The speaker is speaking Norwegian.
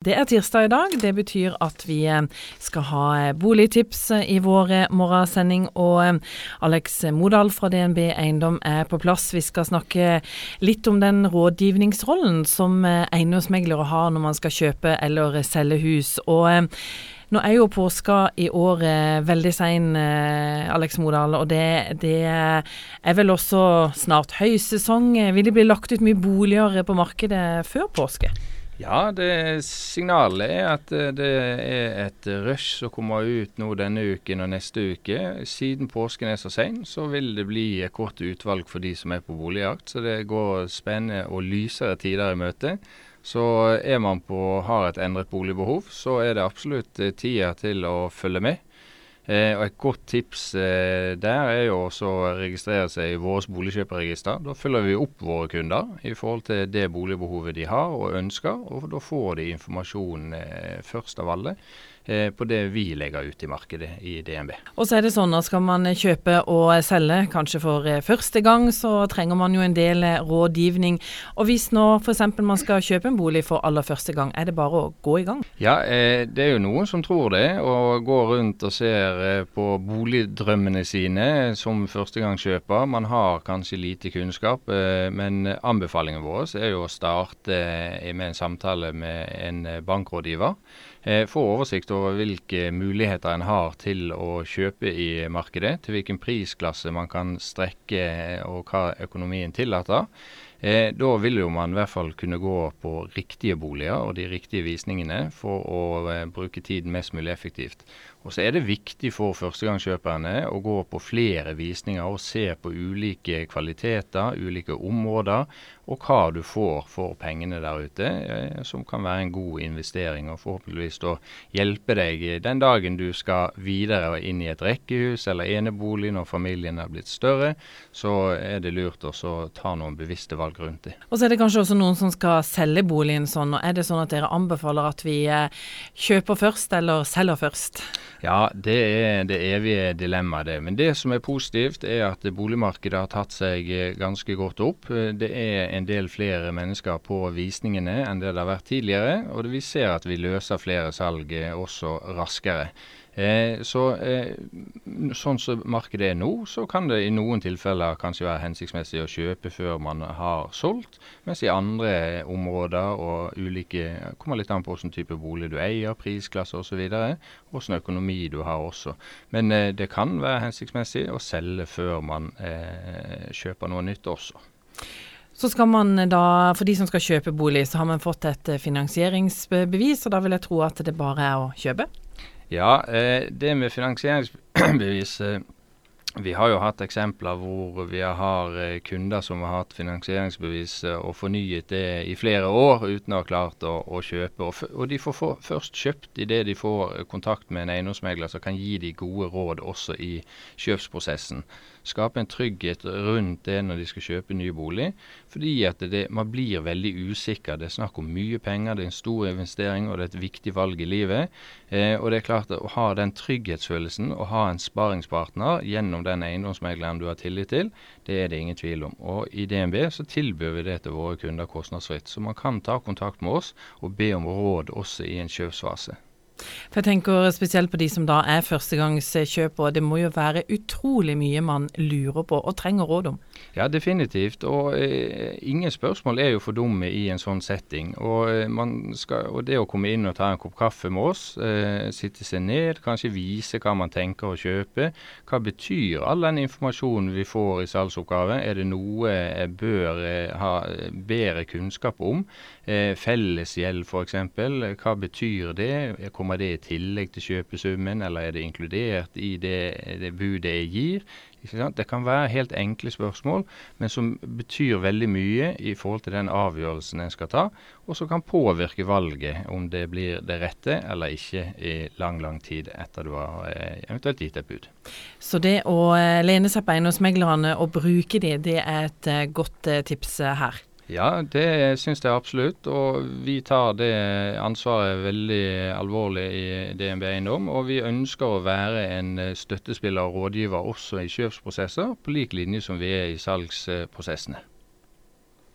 Det er tirsdag i dag. Det betyr at vi eh, skal ha eh, boligtips eh, i vår morgensending. Og Alex Modal fra DNB Eiendom er på plass. Vi skal snakke litt om den rådgivningsrollen som eiendomsmeglere har når man skal kjøpe eller selge hus. Og nå er jo påska i år veldig sein, Alex Modal, og det, det, er vel også snart høysesong. Vil det bli lagt ut mye boliger på markedet før påske? Ja, det signalet er at eh, det er et rush som kommer ut nå denne uken og neste uke. Siden påsken er så sein, så vil det bli et kort utvalg for de som er på boligjakt. Så det går spennende og lysere tider i møte. Så er man på, har et endret boligbehov, så er det absolutt eh, tida til å følge med. Eh, og Et godt tips eh, der er jo også å registrere seg i vårt boligkjøperregister. Da følger vi opp våre kunder i forhold til det boligbehovet de har og ønsker, og da får de informasjon eh, først av alle på det vi legger ut i markedet i DNB. Og så er det sånn at Skal man kjøpe og selge, kanskje for eh, første gang, så trenger man jo en del eh, rådgivning. Og Hvis nå f.eks. man skal kjøpe en bolig for aller første gang, er det bare å gå i gang? Ja, det er jo noen som tror det, og går rundt og ser på boligdrømmene sine som førstegangskjøper. Man har kanskje lite kunnskap, men anbefalingen vår er jo å starte med en samtale med en bankrådgiver. Eh, få oversikt over hvilke muligheter en har til å kjøpe i markedet, til hvilken prisklasse man kan strekke og hva økonomien tillater. Eh, da vil jo man i hvert fall kunne gå på riktige boliger og de riktige visningene for å eh, bruke tiden mest mulig effektivt. Og så er det viktig for førstegangskjøperne å gå på flere visninger og se på ulike kvaliteter, ulike områder, og hva du får for pengene der ute, eh, som kan være en god investering. Og forhåpentligvis da hjelpe deg den dagen du skal videre inn i et rekkehus eller enebolig når familien er blitt større, så er det lurt å ta noen bevisste valg rundt det. Og så er det kanskje også noen som skal selge boligen sånn. og Er det sånn at dere anbefaler at vi eh, kjøper først eller selger først? Ja, det er det evige dilemmaet, det. Men det som er positivt, er at boligmarkedet har tatt seg eh, ganske godt opp. Det er en del flere mennesker på visningene enn det det har vært tidligere. Og vi ser at vi løser flere salg eh, også raskere. Eh, så eh, Sånn som markedet er nå, så kan det i noen tilfeller kanskje være hensiktsmessig å kjøpe før man har solgt, mens i andre områder og ulike kommer litt an på hvilken type bolig du eier, prisklasse osv., hvilken økonomi du har også. Men eh, det kan være hensiktsmessig å selge før man eh, kjøper noe nytt også. Så skal man da, For de som skal kjøpe bolig, så har man fått et finansieringsbevis, og da vil jeg tro at det bare er å kjøpe? Ja, eh, det med finansieringsbevis eh, Vi har jo hatt eksempler hvor vi har eh, kunder som har hatt finansieringsbevis og fornyet det i flere år uten å ha klart å, å kjøpe. Og, og, de får for, først kjøpt idet de får kontakt med en eiendomsmegler som kan gi de gode råd også i kjøpsprosessen skape en trygghet rundt det når de skal kjøpe ny bolig. Fordi at det, man blir veldig usikker. Det er snakk om mye penger, det er en stor investering og det er et viktig valg i livet. Eh, og det er klart Å ha den trygghetsfølelsen og ha en sparingspartner gjennom den eiendomsmegleren du har tillit til, det er det ingen tvil om. Og I DNB så tilbyr vi det til våre kunder kostnadsfritt. Så man kan ta kontakt med oss og be om råd også i en kjøpsfase. For jeg tenker spesielt på de som da er førstegangskjøpere. Det må jo være utrolig mye man lurer på og trenger råd om? Ja, definitivt. Og eh, ingen spørsmål er jo for dumme i en sånn setting. Og, eh, skal, og, det å komme inn og ta en kopp kaffe med oss, eh, sitte seg ned, kanskje vise hva man tenker å kjøpe. Hva betyr all den informasjonen vi får i salgsoppgave? Er det noe jeg bør eh, ha bedre kunnskap om? Eh, fellesgjeld f.eks. Hva betyr det? Kommer Kommer det i tillegg til kjøpesummen, eller er det inkludert i det, det budet jeg gir? Det kan være helt enkle spørsmål, men som betyr veldig mye i forhold til den avgjørelsen en skal ta, og som kan påvirke valget om det blir det rette eller ikke i lang, lang tid etter du har eh, eventuelt gitt et bud. Så det å eh, lene seg på eiendomsmeglerne og bruke de, det er et eh, godt tips her? Ja, det syns jeg absolutt. Og vi tar det ansvaret veldig alvorlig i DNB Eiendom. Og vi ønsker å være en støttespiller og rådgiver også i kjøpsprosesser, på lik linje som vi er i salgsprosessene.